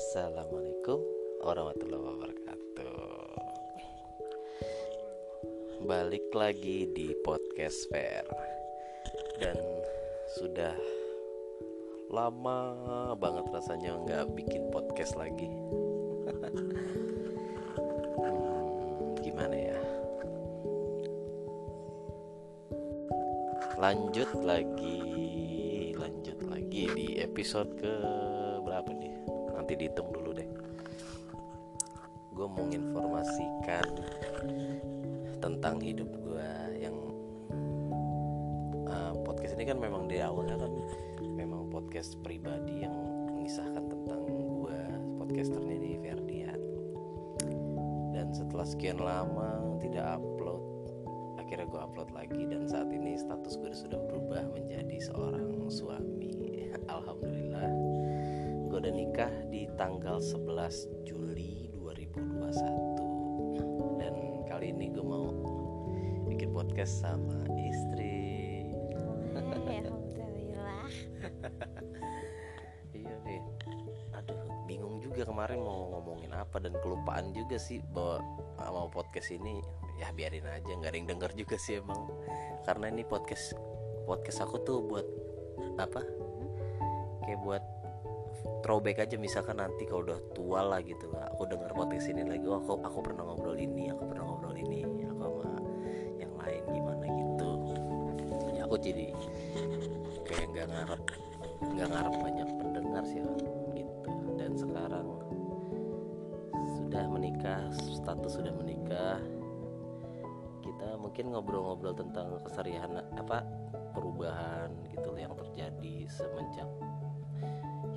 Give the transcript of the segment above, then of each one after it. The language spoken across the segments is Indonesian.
Assalamualaikum warahmatullahi wabarakatuh. Balik lagi di podcast fair. Dan sudah lama banget rasanya nggak bikin podcast lagi. Hmm, Gimana ya? Lanjut lagi Lanjut lagi di episode ke nanti dihitung dulu deh. Gue mau menginformasikan tentang hidup gue yang uh, podcast ini kan memang di awalnya kan. Memang podcast pribadi yang mengisahkan tentang gue podcasternya di Ferdian. Dan setelah sekian lama tidak upload akhirnya gue upload lagi dan saat ini status gue sudah berubah menjadi seorang suami gue udah nikah di tanggal 11 Juli 2021 dan kali ini gue mau bikin podcast sama istri. Alhamdulillah. Iya deh aduh bingung juga kemarin mau ngomongin apa dan kelupaan juga sih bahwa mau podcast ini. Ya biarin aja nggak ada yang denger juga sih emang. Karena ini podcast podcast aku tuh buat apa? Kayak buat throwback aja misalkan nanti kalau udah tua lah gitu aku dengar podcast ini lagi oh, aku aku pernah ngobrol ini aku pernah ngobrol ini aku sama yang lain gimana gitu. Ya aku jadi kayak nggak ngarep nggak ngarep banyak pendengar sih gitu. Dan sekarang sudah menikah status sudah menikah. Kita mungkin ngobrol-ngobrol tentang keseharian apa perubahan gitu yang terjadi semenjak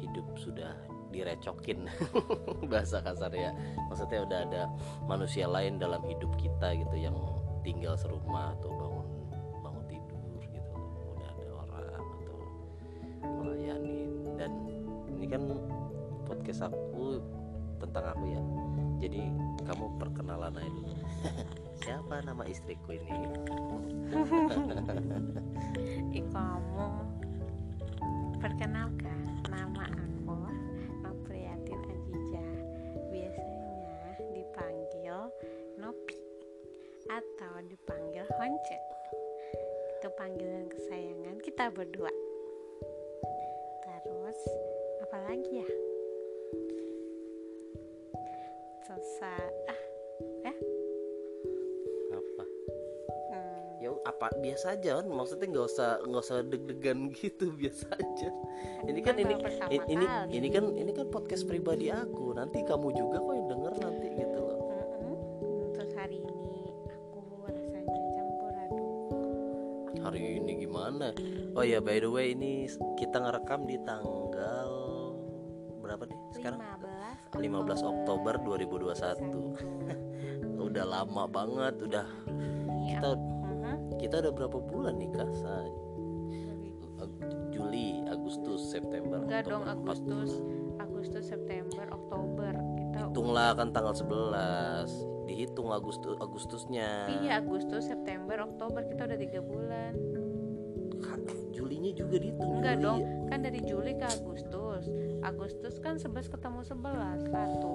hidup sudah direcokin bahasa kasar ya. Maksudnya udah ada manusia lain dalam hidup kita gitu yang tinggal serumah atau bangun bangun tidur gitu. Udah ada orang atau melayani dan ini kan podcast aku tentang aku ya. Jadi kamu perkenalan aja dulu. Siapa nama istriku ini kita berdua. Terus Apalagi ya? Selesai. Ah Eh apa? Hmm, ya apa? Biasa aja kan? Maksudnya nggak usah nggak usah deg-degan gitu biasa aja. Ini kan ini ini ini kan ini kan podcast pribadi aku. Nanti kamu juga kok oh ya by the way ini kita ngerekam di tanggal berapa nih sekarang 15 15 Oktober 2021 udah lama banget udah Ini kita Mhm. kita udah berapa bulan nikah Sa? Juli Agustus September Enggak dong Oktober, empat Agustus. Agustus, September, Oktober. Kita hitunglah kan tanggal 11 dihitung Agustus Agustusnya Iya Agustus, September, Oktober kita udah tiga bulan. Juga Enggak Juli. dong, kan dari Juli ke Agustus. Agustus kan 11 ketemu 11 satu.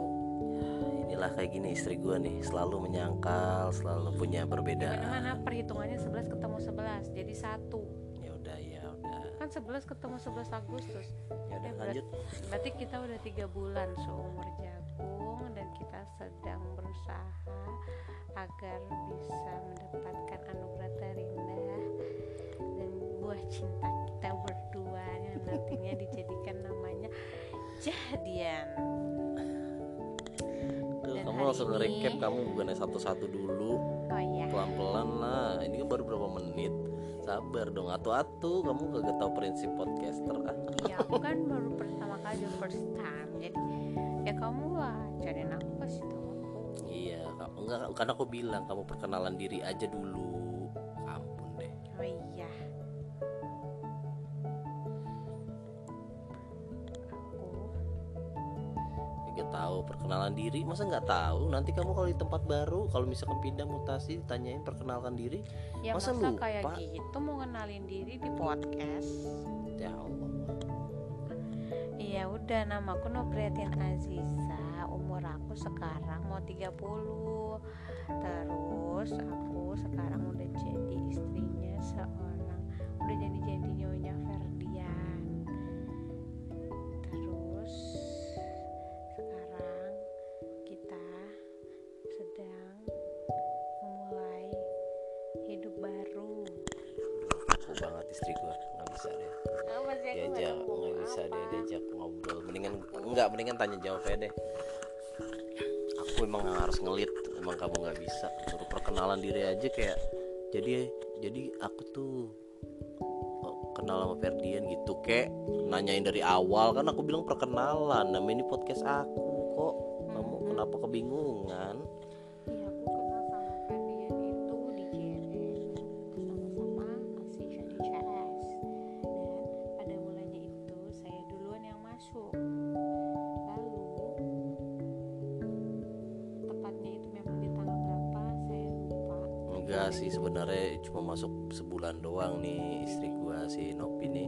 Ya, inilah kayak gini istri gua nih selalu menyangkal selalu punya perbedaan mana perhitungannya 11 ketemu 11 jadi satu. ya udah ya udah Kan 11 ketemu 11 Agustus. ya udah Eh, lanjut Berarti kita udah tiga bulan seumur jagung dan kita sedang berusaha agar bisa mendapatkan anugerah terindah dan buah cinta kita berdua yang nantinya dijadikan namanya jadian. Tuh, Dan kamu langsung ini- nge-recap kamu bukannya satu-satu dulu Oh iya. pelan-pelan lah ini kan baru berapa menit sabar dong atu-atu kamu gak tahu prinsip podcaster ah Iya, aku kan baru pertama kali first time. Jadi ya kamu lah cariin aku tahu aku. iya kamu enggak karena aku bilang kamu perkenalan diri aja dulu ampun deh Oh iya. Gak tahu perkenalan diri masa nggak tahu? Nanti kamu kalau di tempat baru kalau misalkan pindah mutasi ditanyain perkenalkan diri ya Masa masa, lupa? kayak gitu mau kenalin diri di podcast. Ya Allah. Iya udah nama aku Nopriatin Aziza. Umur aku sekarang mau 30 Terus aku sekarang udah jadi istrinya seorang Udah jadi jadi nyonya Ferdian. Terus diajak ngobrol. Mendingan nggak mendingan tanya jawab aja deh. Aku emang harus ngelit emang kamu nggak bisa. Suruh perkenalan diri aja kayak jadi jadi aku tuh oh, kenal sama Ferdian gitu kayak nanyain dari awal. Kan aku bilang perkenalan namanya ini podcast aku kok. Kamu kenapa kebingungan cuma masuk sebulan doang nih istri gua si Nopi nih.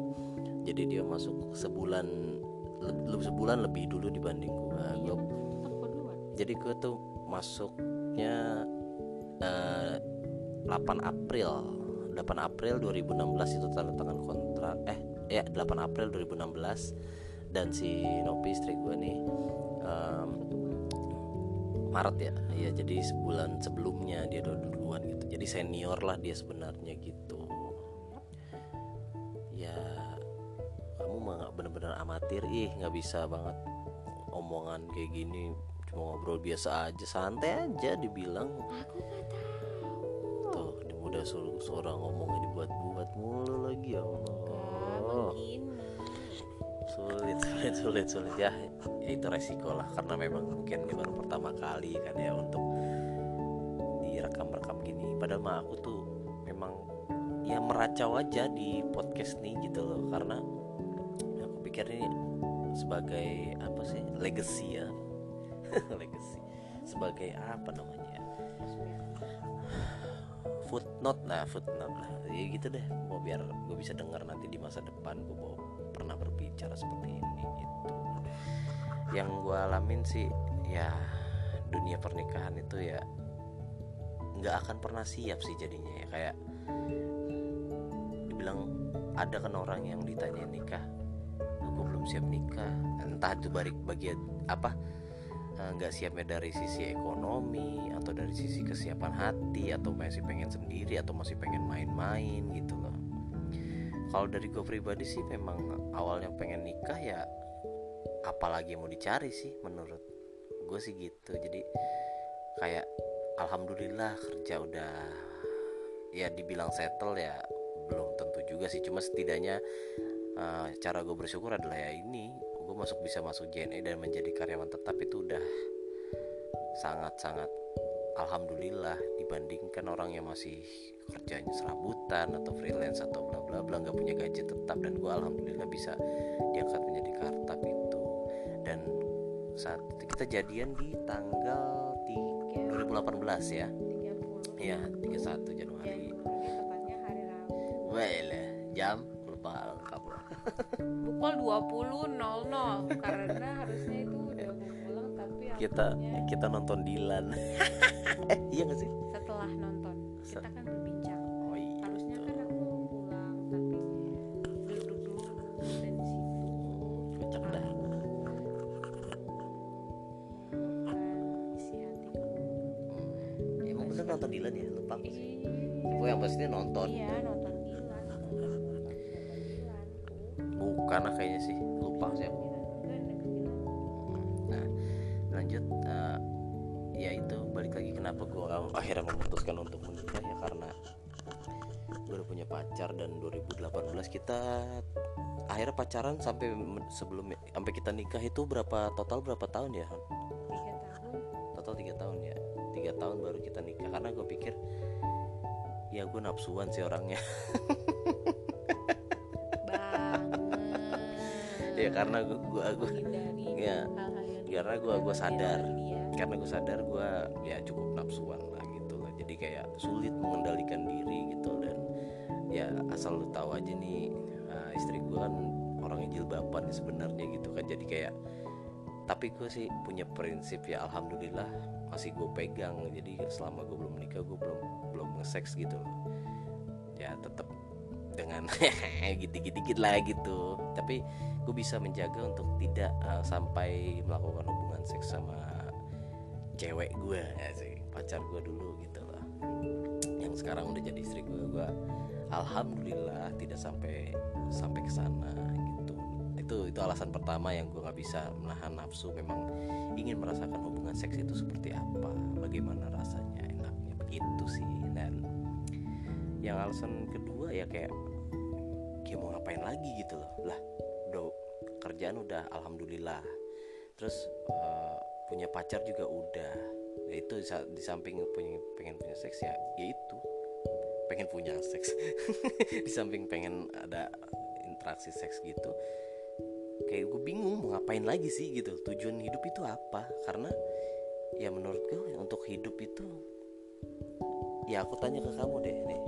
Jadi dia masuk sebulan le- le- sebulan lebih dulu dibanding gua. Iya, jadi gua tuh masuknya eh, 8 April. 8 April 2016 itu tanda tangan kontrak eh ya 8 April 2016 dan si Nopi istri gua nih em, Maret ya. Iya jadi sebulan sebelumnya dia udah duluan gitu jadi senior lah dia sebenarnya gitu. Ya kamu mah nggak bener-bener amatir ih nggak bisa banget omongan kayak gini. Cuma ngobrol biasa aja santai aja dibilang. Aku nggak tahu. tuh muda suruh seorang ngomongnya dibuat-buat mulu lagi ya Allah. Sulit sulit sulit sulit. Ya itu resiko lah karena memang mungkin ini baru pertama kali kan ya untuk padahal mah aku tuh memang ya meracau aja di podcast nih gitu loh. Karena aku pikir ini sebagai apa sih legacy ya. Legacy. Sebagai apa namanya? Ya footnote lah footnote lah. Ya gitu deh. Mau biar gue bisa dengar nanti di masa depan gue mau pernah berbicara seperti ini gitu. Yang gue alamin sih ya dunia pernikahan itu ya nggak akan pernah siap sih jadinya ya kayak dibilang ada kan orang yang ditanya nikah aku belum siap nikah. Entah itu balik bagian apa eh, nggak siapnya dari sisi ekonomi atau dari sisi kesiapan hati atau masih pengen sendiri atau masih pengen main-main gitu loh. Kalau dari gue pribadi sih memang awalnya pengen nikah ya apalagi mau dicari sih menurut gue sih gitu. Jadi kayak alhamdulillah kerja udah ya dibilang settle ya belum tentu juga sih. Cuma setidaknya eh, cara gue bersyukur adalah ya ini gue masuk bisa masuk JNE dan menjadi karyawan tetap itu udah sangat-sangat alhamdulillah dibandingkan orang yang masih kerjanya serabutan atau freelance atau bla bla bla nggak punya gaji tetap. Dan gue alhamdulillah bisa diangkat menjadi kartap itu. Dan saat kita jadian di tanggal 3, 2018 ya? 30. Iya 31 Januari. Januari tepatnya hari Rabu. Wele jam lupa lengkap pukul 20.00 karena harusnya itu udah pulang tapi kita akunya kita nonton Dilan. Eh iya gak sih? Setelah nonton. Kita kan lah kayaknya sih? Lupa sih aku. Nah lanjut eh, ya itu balik lagi kenapa gue akhirnya memutuskan untuk menikah ya karena gue udah punya pacar dan 2018 kita akhirnya pacaran sampai sebelum sampai kita nikah itu berapa total berapa tahun ya Han? tiga tahun. Total tiga tahun ya. Tiga tahun baru kita nikah karena gue pikir ya gue nafsuan sih orangnya ya karena gue gue, ya, yang karena gue gue sadar. dia. karena gue sadar gue ya cukup nafsuan lah gitu lah jadi kayak sulit mengendalikan diri gitu dan ya asal lu tahu aja nih uh, istri gue kan orangnya jilbaban ya sebenarnya gitu kan. Jadi kayak tapi gue sih punya prinsip ya alhamdulillah masih gue pegang. Jadi selama gue belum menikah gue belum belum nge-seks gitu loh. Ya tetap dengan gitu-gitu lah gitu. Tapi gue bisa menjaga untuk tidak uh, sampai melakukan hubungan seks sama cewek gue ya sih pacar gue dulu gitu loh. Yang sekarang udah jadi istri gue gue alhamdulillah tidak sampai sampai ke sana gitu. Itu itu alasan pertama yang gue nggak bisa menahan nafsu memang ingin merasakan hubungan seks itu seperti apa bagaimana rasanya enaknya. Begitu sih yang alasan kedua ya kayak kayak mau ngapain lagi gitu loh. Lah udah kerjaan udah alhamdulillah. Terus uh, punya pacar juga udah. Ya itu di samping punya pengen punya seks ya ya itu. Pengen punya seks. Di samping pengen ada interaksi seks gitu. Kayak gue bingung mau ngapain lagi sih gitu. Tujuan hidup itu apa? Karena ya menurut gue untuk hidup itu ya aku tanya ke kamu deh nih.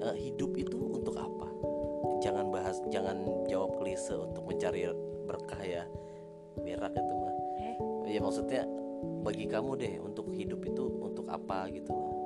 Uh, hidup itu untuk apa? Jangan bahas jangan jawab klise untuk mencari berkah ya. Berak itu mah eh? ya maksudnya bagi kamu deh untuk hidup itu untuk apa gitu. loh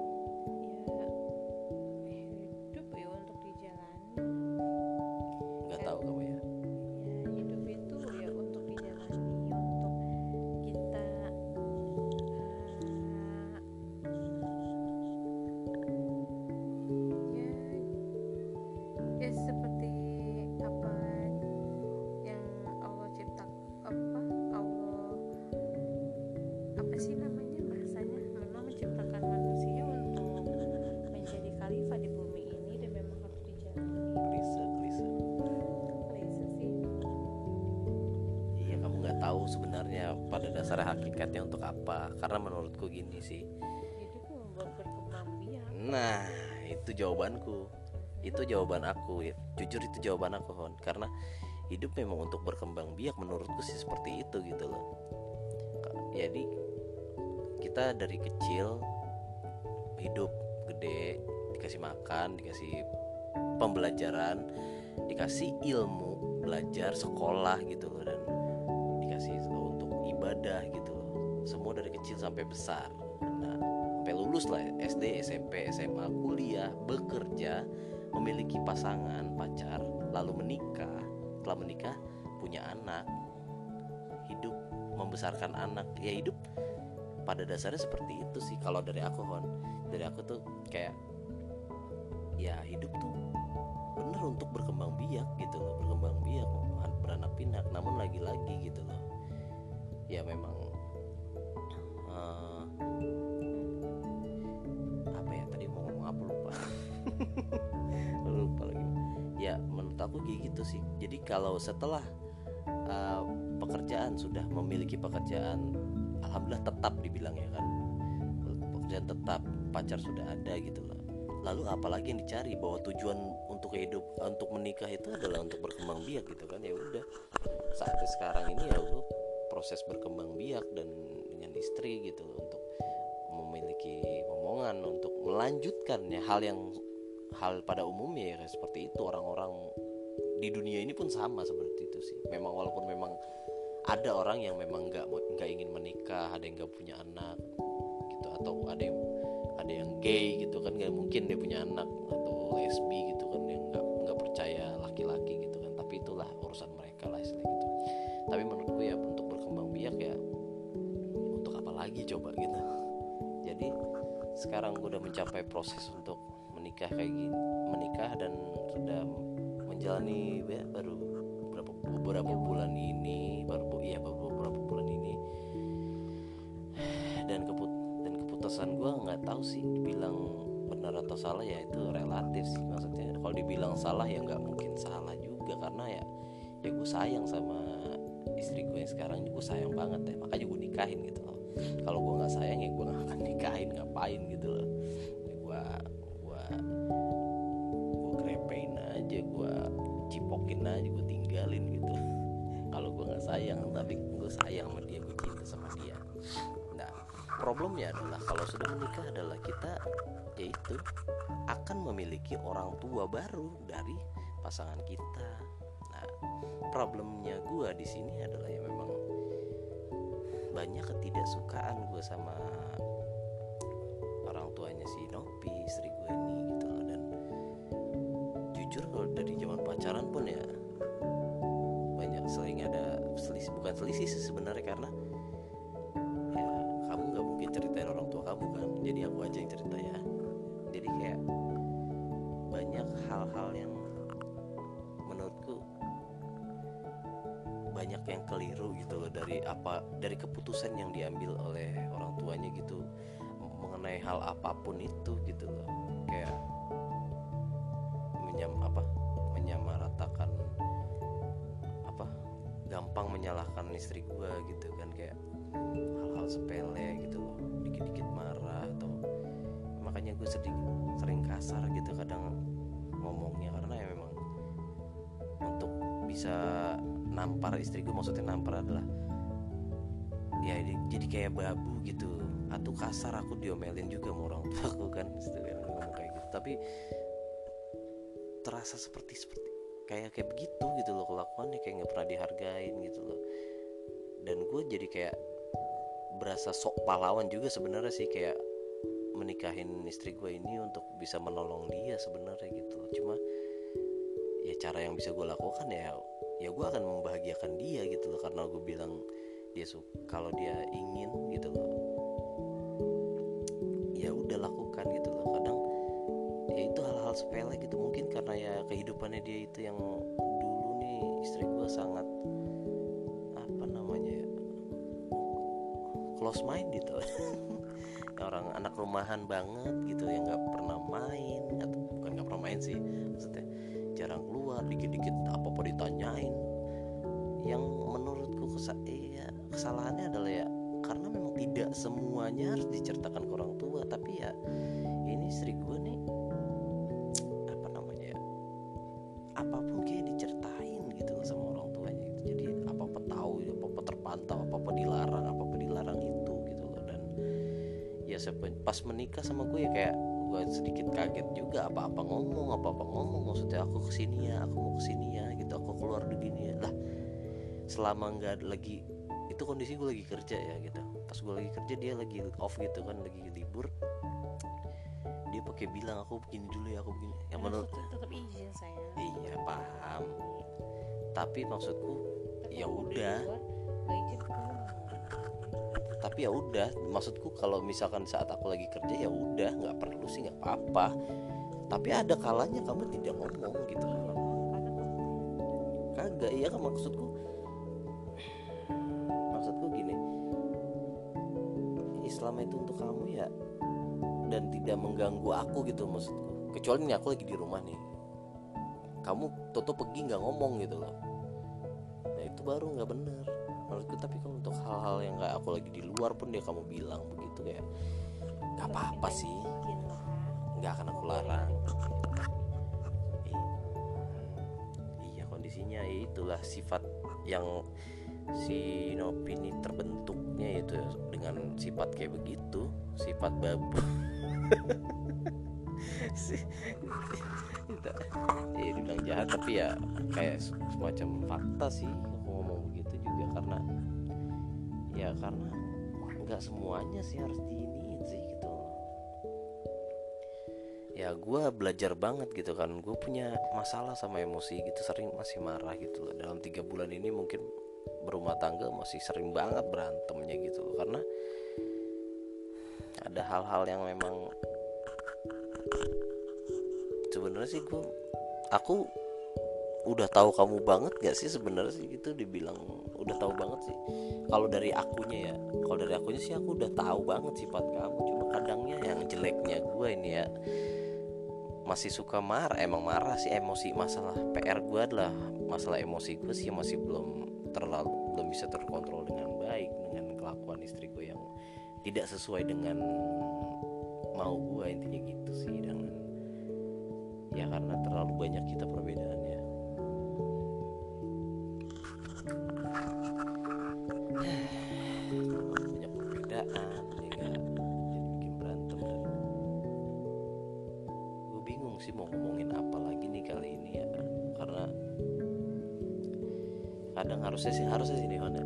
itu jawaban aku ya. Jujur itu jawaban aku Hon. Karena hidup memang untuk berkembang biak menurutku sih seperti itu gitu loh. Jadi kita dari kecil hidup gede dikasih makan dikasih pembelajaran dikasih ilmu belajar sekolah gitu loh. Dan dikasih ibadah gitu semua dari kecil sampai besar. Nah sampai lulus lah SD SMP SMA kuliah bekerja memiliki pasangan pacar lalu menikah. Setelah menikah punya anak. Hidup membesarkan anak. Ya hidup pada dasarnya seperti itu sih. Kalau dari aku Hon. Dari aku tuh kayak ya hidup tuh bener untuk berkembang biak gitu loh. Berkembang biak beranak pinak. Namun lagi-lagi gitu loh. Ya memang lupa lagi. Ya menurut aku kayak gitu sih. Jadi kalau setelah uh, pekerjaan sudah memiliki pekerjaan alhamdulillah tetap dibilang ya kan. Pekerjaan tetap pacar sudah ada gitu loh lalu apalagi yang dicari bahwa tujuan untuk hidup untuk menikah itu adalah untuk berkembang biak gitu kan. Ya udah saat sekarang ini ya gue proses berkembang biak dan dengan istri gitu untuk memiliki omongan untuk melanjutkan ya hal yang hal pada umumnya ya seperti itu. Orang-orang di dunia ini pun sama seperti itu sih. Memang walaupun memang ada orang yang memang nggak nggak ingin menikah ada yang nggak punya anak gitu atau ada yang ada yang gay gitu kan nggak mungkin dia punya anak atau lesbi gitu kan yang nggak nggak percaya laki-laki gitu kan. Tapi itulah urusan mereka lah istilah gitu. Tapi menurutku ya biak ya untuk apa lagi coba gitu. Jadi sekarang gue udah mencapai proses untuk menikah kayak gini menikah dan sudah menjalani ya, baru beberapa beberapa bulan ini baru iya beberapa bulan ini. Dan keput dan keputusan gue nggak tahu sih dibilang benar atau salah ya itu relatif sih maksudnya. Kalau dibilang salah ya nggak mungkin salah juga karena ya ya gue sayang sama istri gue yang sekarang gue sayang banget ya. Makanya gue nikahin gitu loh. Kalau gue nggak sayang ya gue gak akan nikahin ngapain gitu loh gue krepein aja gue cipokin aja gue tinggalin gitu. Kalau gue nggak sayang tapi gue sayang sama dia gue cinta sama dia. Nah problemnya adalah kalau sudah menikah adalah kita yaitu akan memiliki orang tua baru dari pasangan kita. Nah problemnya gue di sini adalah ya memang banyak ketidaksukaan gue sama si Nopi istri gue ini gitu loh. Dan jujur kalau dari zaman pacaran pun ya banyak sering ada selisih bukan selisih sih sebenarnya karena ya kamu nggak mungkin ceritain orang tua kamu kan. Jadi aku aja yang cerita ya. Jadi kayak banyak hal-hal yang menurutku banyak yang keliru gitu loh dari apa dari keputusan yang diambil oleh orang tuanya gitu hal apa pun itu gitu loh. Kayak menyam apa menyamaratakan apa gampang menyalahkan istri gua gitu kan kayak hal-hal sepele gitu loh dikit-dikit marah atau makanya gue sering sering kasar gitu kadang ngomongnya karena ya memang untuk bisa nampar istri gue maksudnya nampar adalah ya di- jadi kayak babu gitu atau kasar aku diomelin juga sama orang tua aku kan ngomong kayak gitu. Tapi terasa seperti seperti kayak kayak begitu gitu loh kelakuannya kayak nggak pernah dihargain gitu loh. Dan gue jadi kayak berasa sok pahlawan juga sebenarnya sih kayak menikahin istri gue ini untuk bisa menolong dia sebenarnya gitu loh. Cuma ya cara yang bisa gue lakukan ya ya gue akan membahagiakan dia gitu loh. Karena gue bilang dia suka kalau dia ingin gitu loh ya udah lakukan gitu loh. Kadang ya itu hal-hal sepele gitu. Mungkin karena ya kehidupannya dia itu yang dulu nih istri gue sangat apa namanya ya close mind gitu orang anak rumahan banget gitu yang nggak pernah main atau bukan nggak pernah main sih maksudnya jarang keluar dikit-dikit apa apa ditanyain. Yang menurutku kesa iya, kesalahannya adalah ya tidak semuanya harus diceritakan ke orang tua tapi ya ini istri gue nih apa namanya ya apa pun kayak diceritain gitu sama orang tuanya gitu. Jadi apa apa tahu apa apa terpantau apa apa dilarang apa apa dilarang itu gitu loh. Dan ya pas menikah sama gue ya kayak gue sedikit kaget juga apa-apa ngomong apa-apa ngomong maksudnya aku ke sini ya aku mau ke sini ya gitu aku keluar begini ya. Lah selama nggak lagi itu kondisi gue lagi kerja ya gitu pas gue lagi kerja dia lagi off gitu kan lagi libur. Dia pakai bilang aku begini dulu ya aku begini. Yang menurut tetap izin saya iya paham. Tapi maksudku ya udah. Keluar. tapi ya udah maksudku kalau misalkan saat aku lagi kerja ya udah nggak perlu sih nggak apa-apa. Tapi ada kalanya kamu tidak ngomong gitu. Kagak iya kan maksudku tidak mengganggu aku gitu maksudku. Kecuali nih aku lagi di rumah nih. Kamu toto pergi nggak ngomong gitu loh. Nah itu baru nggak bener menurutku tapi kalau untuk hal-hal yang kayak aku lagi di luar pun dia kamu bilang begitu kayak nggak apa-apa sih. Nggak akan aku larang. I- iya kondisinya ya itulah sifat yang si Nopi ini terbentuknya itu dengan sifat kayak begitu sifat babu ya dibilang jahat tapi ya kayak semacam fakta sih aku ngomong begitu juga karena ya karena nggak semuanya sih harus diiniin sih gitu. Ya gue belajar banget gitu kan gue punya masalah sama emosi gitu sering masih marah gitu loh. Dalam tiga bulan ini mungkin berumah tangga masih sering banget berantemnya gitu karena ada hal-hal yang memang sebenarnya sih gue aku udah tahu kamu banget gak sih sebenarnya sih gitu dibilang udah tahu banget sih. Kalau dari akunya ya kalau dari akunya sih aku udah tahu banget sifat kamu cuma kadangnya yang jeleknya gue ini ya masih suka marah emang marah sih emosi masalah PR gue adalah masalah emosi gue sih masih belum terlalu belum bisa terkontrol dengan tidak sesuai dengan mau gue intinya gitu sih dan ya karena terlalu banyak kita perbedaannya banyak perbedaan ya kan? jadi bikin berantem dan gue bingung sih mau ngomongin apa lagi nih kali ini ya kadang harusnya sih harusnya sih nih ya.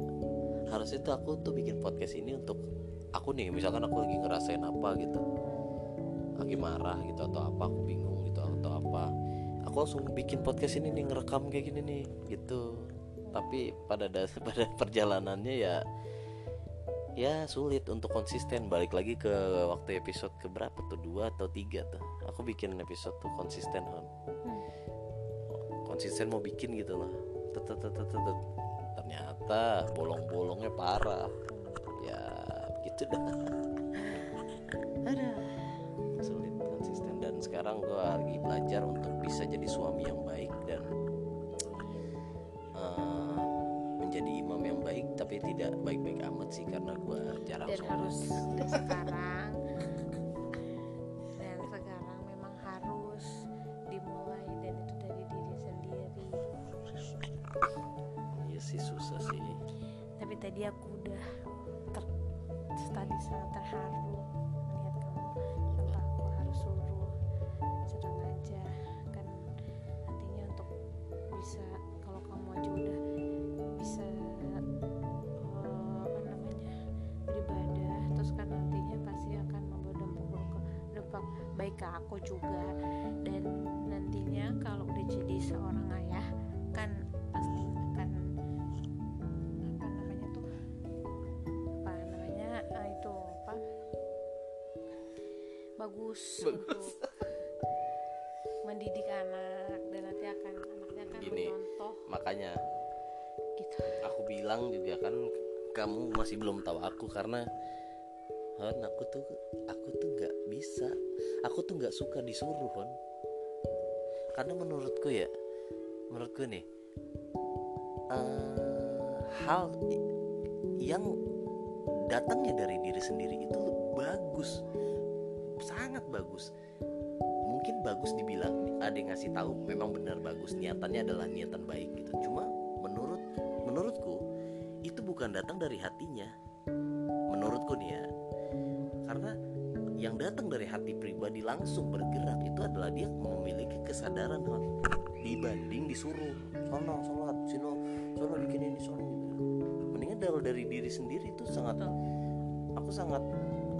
harusnya tuh aku tuh bikin podcast ini untuk aku nih misalkan aku lagi ngerasain apa gitu lagi marah gitu atau apa aku bingung gitu atau apa aku langsung bikin podcast ini nih ngerekam kayak gini nih gitu. Tapi pada dasar pada perjalanannya ya ya sulit untuk konsisten. Balik lagi ke waktu episode ke berapa tuh dua atau tiga tuh aku bikin episode tuh konsisten Hon Hmm. konsisten mau bikin gitu loh. Ternyata bolong-bolongnya parah gitu dah. Ada sulit konsisten. Dan sekarang gue lagi belajar untuk bisa jadi suami yang baik dan eh, menjadi imam yang baik tapi tidak baik-baik amat sih karena gue jarang dan sholat. harus dan sekarang. Dan sekarang memang harus dimulai dan itu dari diri sendiri. Iya sih susah sih. Tapi tadi aku udah baik ke aku juga. Dan nantinya kalau udah jadi seorang ayah kan pasti akan apa namanya tuh apa namanya ah, itu apa? Bagus, untuk mendidik anak dan nanti akan anaknya akan Gini. mencontoh makanya gitu. aku bilang juga kan kamu masih belum tahu aku karena Hon aku tuh aku tuh nggak bisa. Aku tuh nggak suka disuruh Hon. Karena menurutku ya menurutku nih eh, hal yang datangnya dari diri sendiri itu bagus. Sangat bagus. Mungkin bagus dibilang ada yang ngasih tahu memang benar bagus. Niatannya adalah niatan baik gitu. Cuma menurut menurutku itu bukan datang dari hatinya. Menurutku nih ya yang datang dari hati pribadi langsung bergerak itu adalah dia memiliki kesadaran dibanding disuruh sono sholat sino sono bikin ini sono gitu. Mendingan dari dari diri sendiri itu sangat Betul. aku sangat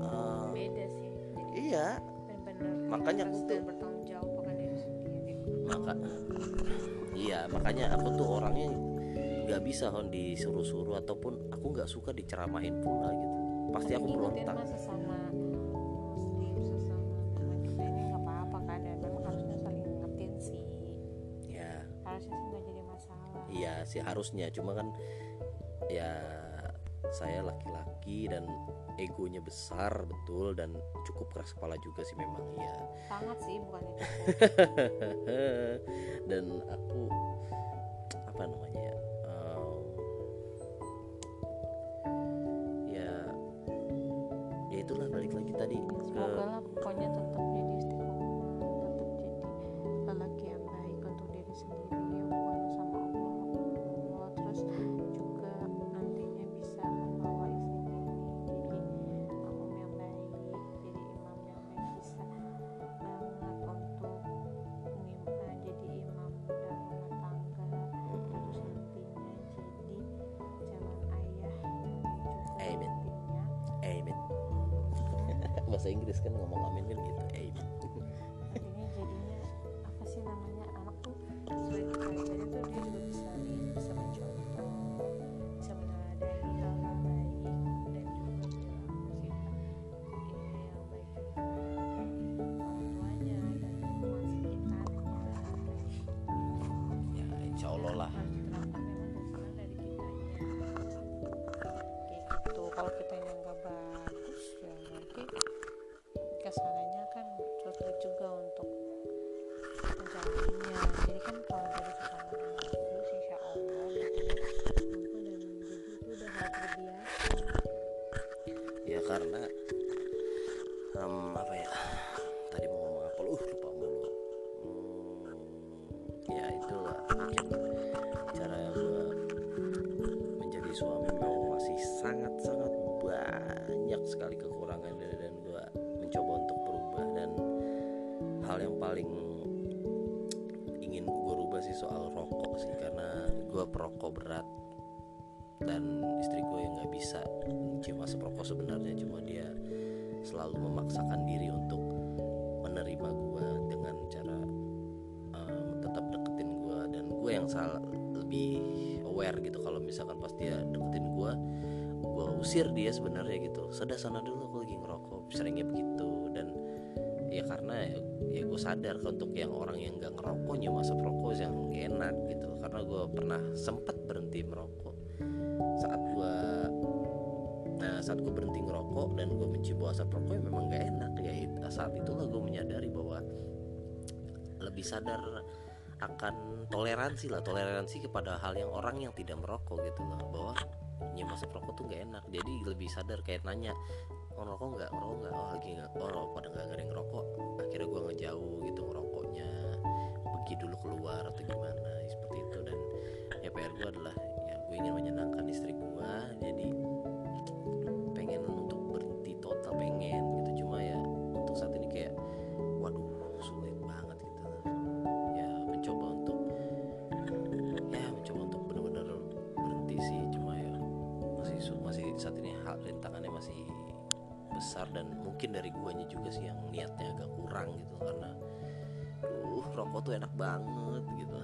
eh, beda sih. jadi iya. Benar-benar Makanya aku tuh- bertanggung jawab akan diri sendiri. Maka iya makanya aku tuh orangnya nggak bisa hon disuruh-suruh ataupun aku nggak suka diceramahin pula gitu. Pasti aku berontak. mah sih harusnya. Cuma kan ya saya laki-laki dan egonya besar betul dan cukup keras kepala juga sih memang ya sangat sih bukan itu. Dan aku apa namanya ya bahasa Inggris kan ngomong amin kan gitu amin nantinya jadinya apa sih namanya? Anak tuh jadi tuh dia juga cuma seprokok sebenarnya cuma dia selalu memaksakan diri untuk menerima gue dengan cara um, tetap deketin gue dan gue yang salah lebih aware gitu kalau misalkan pas dia deketin gue gue usir dia sebenarnya gitu. Sudah sana dulu aku lagi ngerokok. Seringnya begitu. Dan ya karena ya, gue sadar untuk yang orang yang nggak ngerokoknya masa perokok yang gak enak gitu. Karena gue pernah sempat berhenti merokok saat gue berhenti ngerokok dan gue mencium asap rokok ya memang gak enak ya. Saat itulah gue menyadari bahwa lebih sadar akan toleransi lah toleransi kepada hal yang orang yang tidak merokok gitu loh. Bahwa nyium asap rokok tuh gak enak. Jadi lebih sadar kayak nanya oh ngerokok nggak? Ngerokok nggak? Oh lagi nggak oh pada nggak ada yang ngerokok. Akhirnya gue ngejauh gitu ngerokoknya pergi dulu keluar atau gimana seperti itu. Dan ya PR gue adalah ya gue ingin menyenangkan istri gue jadi besar dan mungkin dari guanya juga sih yang niatnya agak kurang gitu karena uh rokok tuh enak banget gitu.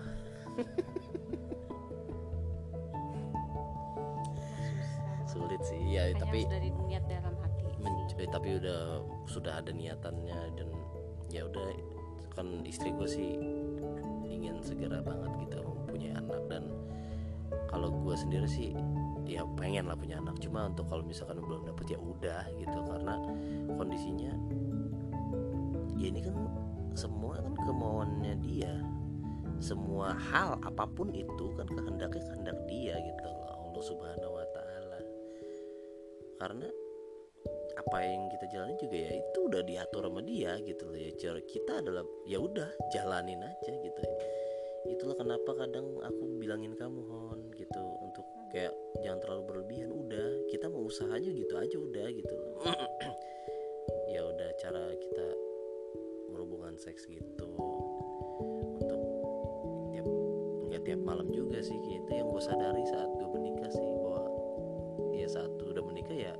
Sulit sih ya Hanya tapi dari niat dalam hati men- eh, tapi udah sudah ada niatannya dan ya udah kan istri gue sih ingin segera banget gitu mempunyai anak dan kalau gue sendiri sih ya pengen lah punya anak. Cuma untuk kalau misalkan belum dapet ya udah gitu. Karena kondisinya ya ini kan semua kan kemauannya dia. Semua hal apa pun itu kan kehendaknya kehendak dia gitu loh. Allah Subhanahu Wa Taala. Karena apa yang kita jalani juga ya itu udah diatur sama dia gitu loh ya. Cara kita adalah ya udah jalanin aja gitu. Itulah kenapa kadang aku bilangin kamu untuk kayak jangan terlalu berlebihan udah kita mau usahanya gitu aja udah gitu ya udah cara kita berhubungan seks gitu untuk tiap nggak tiap malam juga sih gitu. Yang gue sadari saat gue menikah sih bahwa ya saat udah menikah ya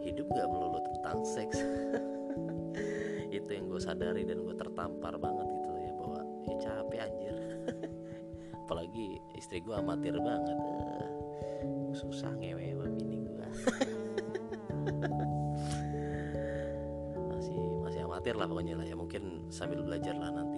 hidup gak melulu tentang seks. Itu yang gue sadari dan gue tertampar banget gitu ya bahwa ya capek anjir. Apalagi istri gue amatir banget susah ngewe sama bini gue masih masih amatir lah pokoknya lah ya. Mungkin sambil belajar lah nantinya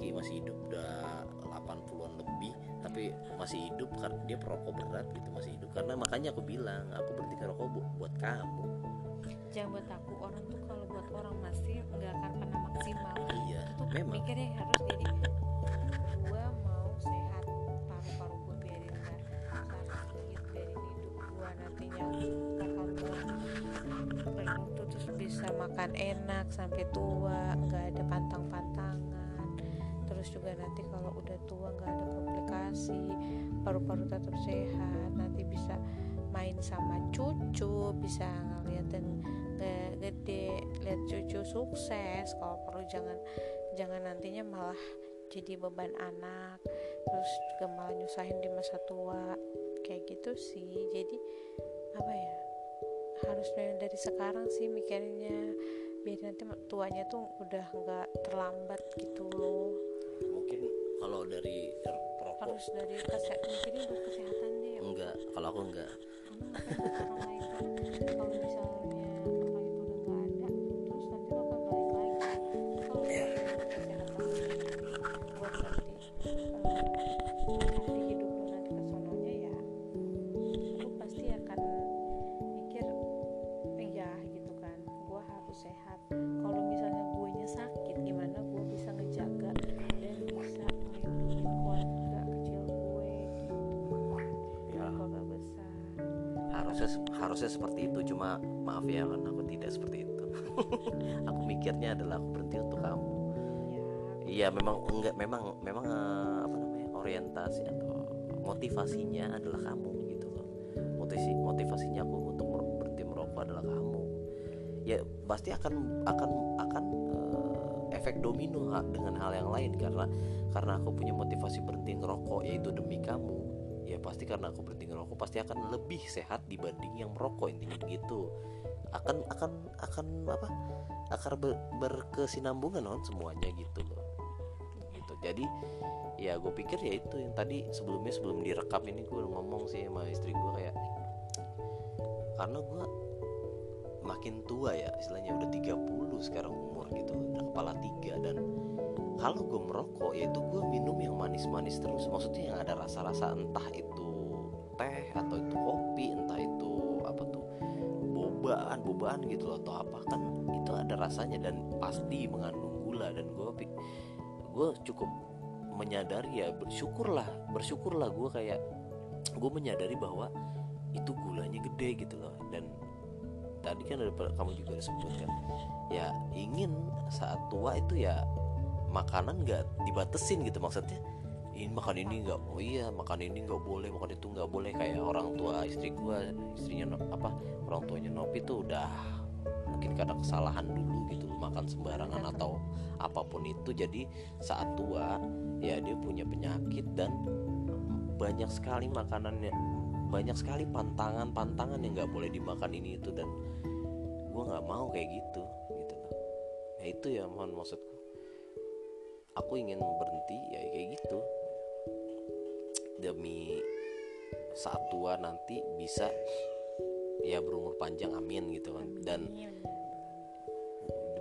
aki-aki masih hidup udah 80-an lebih tapi masih hidup karena dia perokok berat gitu masih hidup. Karena makanya aku bilang aku berhenti ngerokok bu- buat kamu. Jangan buat aku orang tuh kalau buat orang masih nggak akan pernah maksimal. Iya itu tuh memang. mikirnya harus jadi gua mau sehat paru-paru gua biarin nggak sakit biarin hidup gua nantinya bakal terus bisa makan enak sampai tua juga nanti kalau udah tua nggak ada komplikasi paru-paru tetap sehat nanti bisa main sama cucu bisa ngeliatin ge- gede lihat cucu sukses. Kalau perlu jangan jangan nantinya malah jadi beban anak terus juga malah nyusahin di masa tua. Kayak gitu sih. Jadi apa ya harusnya dari sekarang sih mikirnya biar nanti tuanya tuh udah nggak terlambat gitu loh kalau dari perokok harus dari kesehatan mungkin buat kesehatan deh enggak kalau aku enggak karena aku punya motivasi berhenti ngerokok yaitu demi kamu ya pasti karena aku berhenti ngerokok pasti akan lebih sehat dibanding yang merokok intinya begitu. Akan akan akan apa? Akan ber- berkesinambungan kan semuanya gitu loh. Gitu. Jadi ya gue pikir ya itu yang tadi sebelumnya sebelum direkam ini gue ngomong sih sama istri gue kayak karena gue makin tua ya istilahnya udah 30 sekarang umur gitu udah kepala tiga dan kalau gue merokok ya itu gue minum yang manis-manis terus. Maksudnya yang ada rasa-rasa entah itu teh atau itu kopi entah itu apa tuh bobaan bobaan gitu loh atau apa kan itu ada rasanya dan pasti mengandung gula. Dan gue gue cukup menyadari ya bersyukurlah bersyukurlah gue kayak gue menyadari bahwa itu gulanya gede gitu loh. Dan tadi kan ada kamu juga udah sebut kan ya ingin saat tua itu ya makanan nggak dibatesin gitu maksudnya. Ini makan ini nggak oh iya makan ini nggak boleh makan itu nggak boleh. Kayak orang tua istri gua istrinya apa orang tuanya Nopi tuh udah mungkin karena kesalahan dulu gitu makan sembarangan atau apa pun itu. Jadi saat tua ya dia punya penyakit dan banyak sekali makanannya banyak sekali pantangan-pantangan yang nggak boleh dimakan ini itu. Dan gua nggak mau kayak gitu gitu. Ya itu ya mohon maksudku aku ingin berhenti ya kayak gitu. Demi saat tua nanti bisa ya berumur panjang amin gitu kan. Dan Iya,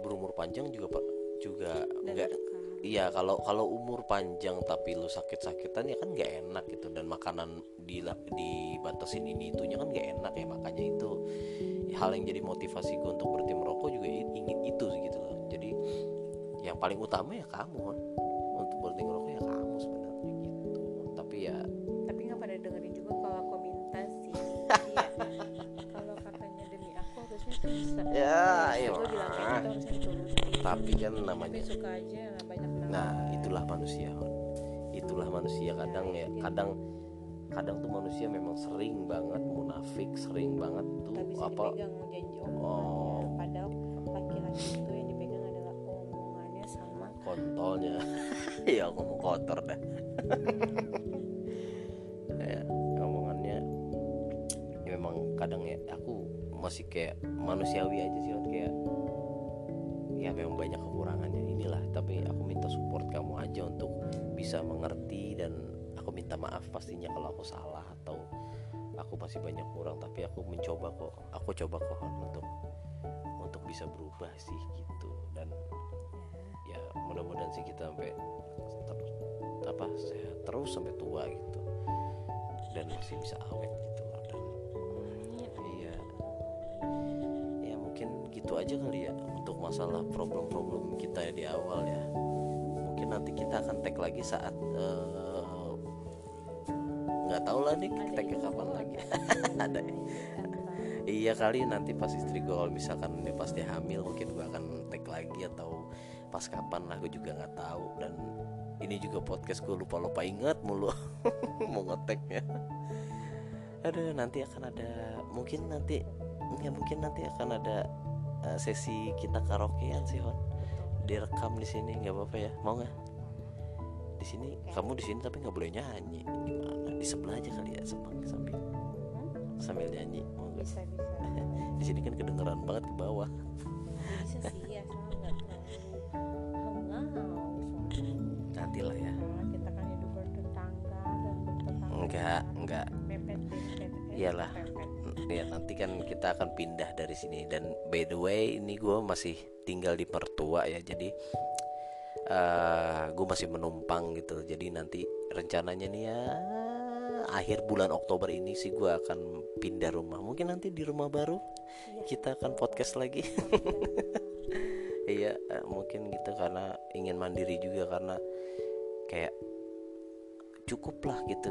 berumur panjang juga pak juga enggak. Iya kalau kalau umur panjang tapi lu sakit-sakitan ya kan nggak enak gitu. Dan makanan di dibatasin ini itunya kan nggak enak ya. Makanya itu hal yang jadi motivasi gue untuk berhenti merokok juga ingin itu gitu loh. Jadi yang paling utama ya kamu tapi kan tapi namanya suka aja nggak banyak menang nah itulah manusia itulah manusia. Kadang ya kadang kadang tuh manusia memang sering banget munafik sering banget tuh nggak bisa apa dipegang janji Oh. padahal laki-laki itu yang dipegang adalah omongannya sama kontolnya. Ya ngomong kotor dah ya omongannya ya memang kadang ya aku masih kayak manusiawi aja sih tapi aku minta support kamu aja untuk bisa mengerti dan aku minta maaf pastinya kalau aku salah atau aku masih banyak kurang. Tapi aku mencoba kok aku coba kok untuk untuk bisa berubah sih gitu. Dan ya mudah-mudahan sih kita sampai ter- apa sehat terus sampai tua gitu. Dan masih bisa awet gitu dan iya. Ya mungkin gitu aja kali ya untuk masalah problem-problem kita di awal ya. Mungkin nanti kita akan tag lagi saat eh, nggak tahu lah nih tagnya kapan lagi. ada. Ya Iya kali nanti pas istri gue kalau misalkan dia pas dia hamil mungkin gue akan tag lagi atau pas kapan lah gue juga nggak tahu. Dan ini juga podcast gue lupa lupa ingat mulu mau ngeteknya aduh nanti akan ada mungkin nanti ya mungkin nanti akan ada eh, sesi kita karaokean sih Hon. Direkam di sini nggak apa-apa ya. Mau nggak? Di sini kamu di sini tapi nggak boleh nyanyi. Di mana di sebelah aja kali ya sambil. Sambil sambil nyanyi mau nggak? Bisa bisa. Di sini kan kedengeran banget ke bawah. Bisa sih ya soalnya nggak nanti lah ya. Nah, kita enggak enggak Iyalah. Ya nanti kan kita akan pindah dari sini. Dan by the way ini gue masih tinggal di mertua ya. Jadi eh gue masih menumpang gitu. Jadi nanti rencananya nih ya akhir bulan Oktober ini sih gue akan pindah rumah. Mungkin nanti di rumah baru Iya. kita akan podcast lagi. Iya eh, mungkin gitu karena ingin mandiri juga karena kayak cukup lah gitu.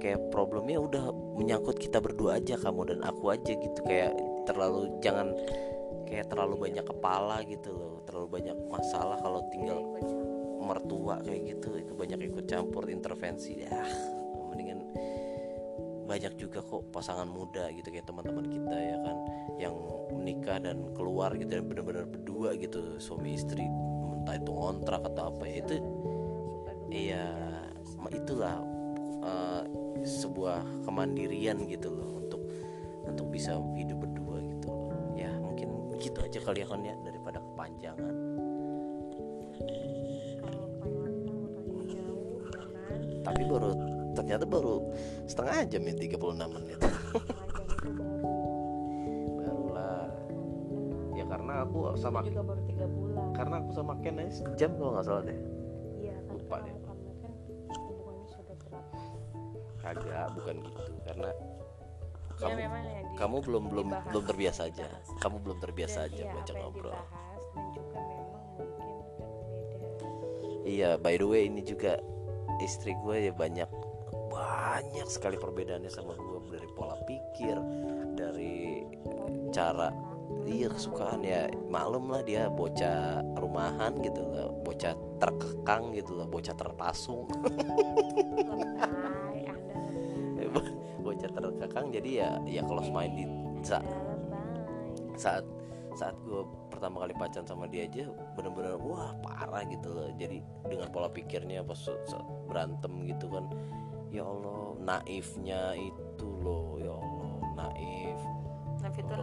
Kayak problemnya udah menyangkut kita berdua aja kamu dan aku aja gitu. Kayak terlalu jangan kayak terlalu banyak kepala gitu loh. Terlalu banyak masalah kalau tinggal mertua kayak gitu. Itu banyak ikut campur intervensi. Ya mendingan banyak juga kok pasangan muda gitu kayak teman-teman kita ya kan yang menikah dan keluar gitu dan benar-benar berdua gitu. Suami istri entah itu ngontrak atau apa ya itu iya itulah eh, sebuah kemandirian gitu loh untuk untuk bisa hidup berdua gitu loh. Ya mungkin gitu aja kali ya kan ya daripada kepanjangan. Tapi baru ternyata baru setengah jam ya 36 menit. Jam barulah. Ya karena aku sama juga baru tiga bulan. karena aku sama Ken sejam kalau nggak salah deh. Iya kan Lupa deh. Kagak bukan gitu karena ya kamu memang yang di- kamu belum belum belum terbiasa aja. dibahas. kamu belum terbiasa Dan aja iya, baca ngobrol. dibahas Iya, by the way ini juga istri gue ya banyak banyak sekali perbedaannya sama gue. Dari pola pikir, dari cara iya kesukaan ya. Maklum lah dia bocah rumahan gitu lah, bocah terkekang gitu lah, bocah terpasung, terkekang jadi ya ya kalau main di sa- anda lebay saat saat gue pertama kali pacaran sama dia aja bener-bener wah parah gitu loh. Jadi dengan pola pikirnya pas berantem gitu kan ya Allah naifnya itu loh ya Allah naif. Tapi itu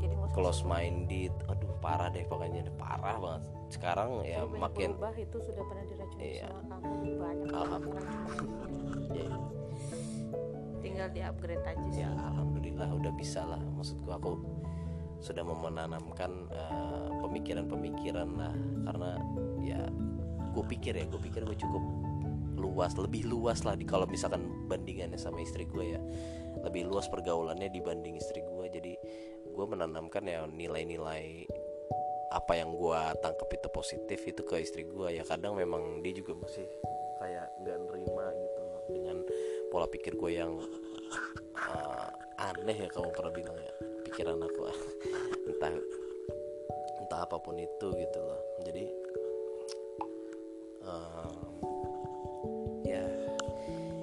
jadi close minded. Aduh parah deh pokoknya parah banget. Sekarang ya Saya makin berubah itu sudah pernah diracuni Iya. sama kamu banyak Alhamdulillah. tinggal di upgrade aja sih. Ya alhamdulillah udah bisa lah. Maksudku aku sudah mau menanamkan eh, pemikiran-pemikiran lah. Karena ya gue pikir ya gue pikir gue cukup luas lebih luas lah di kalau misalkan bandingannya sama istri gue ya. Lebih luas pergaulannya dibanding istri gue jadi gue menanamkan ya nilai-nilai apa yang gue tangkap itu positif itu ke istri gue ya kadang memang dia juga masih pola pikir gue yang uh, aneh ya kamu pernah bilang ya pikiran aku. Entah entah apa pun itu gitu loh. Jadi um, ya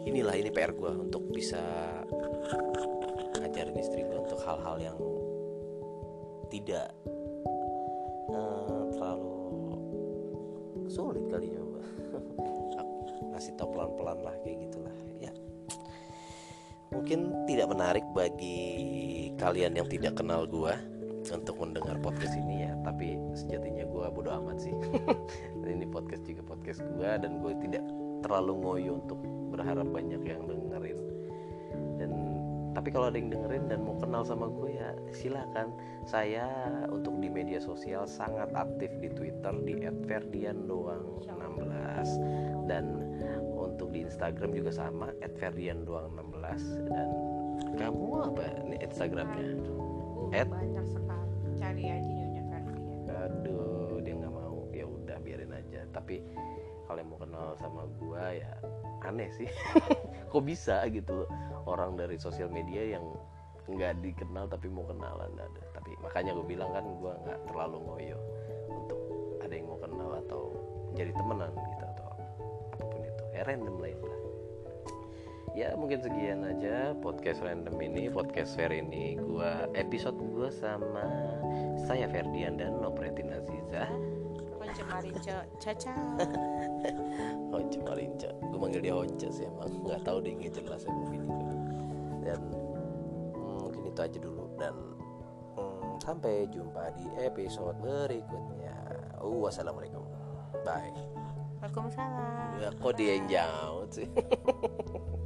inilah ini PR gue untuk bisa ngajarin istri gue untuk hal-hal yang tidak eh, terlalu sulit kali ya Mbak. ngasih tau pelan-pelan lah kayak gitulah. ya mungkin tidak menarik bagi kalian yang tidak kenal gua untuk mendengar podcast ini ya tapi sejatinya gua bodo amat sih. Ini podcast juga podcast gua dan gue tidak terlalu ngoyo untuk berharap banyak yang dengerin. Dan tapi kalau ada yang dengerin dan mau kenal sama gue ya silakan. Saya untuk di media sosial sangat aktif di Twitter di @ferdiandoang16 dan untuk di Instagram juga sama @ferdiandoang16 dan kamu apa nih Instagramnya? Uh, Ed? banyak sekali. Cari aja nyonya Ferdian. Aduh dia nggak mau. Ya udah biarin aja. Tapi kalau yang mau kenal sama gua ya aneh sih. Kok bisa gitu? Orang dari sosial media yang nggak dikenal tapi mau kenalan ada. Tapi makanya gue bilang kan gua nggak terlalu ngoyo untuk ada yang mau kenal atau jadi temenan gitu itu ya random lah itu. Lah ya mungkin sekian aja podcast random ini podcast fair ini. Gua episode gua sama saya Ferdian dan Nopretin Aziza. Once Marinco. Caca Honce Marinca gue manggil dia Honce sih emang. Nggak tahu dia nggak jelas emang bini gue dan hmm, mungkin itu aja dulu. Dan hmm, sampai jumpa di episode berikutnya. Uh, wassalamualaikum. Bye Waalaikumsalam. Ya kok dia yang jauh sih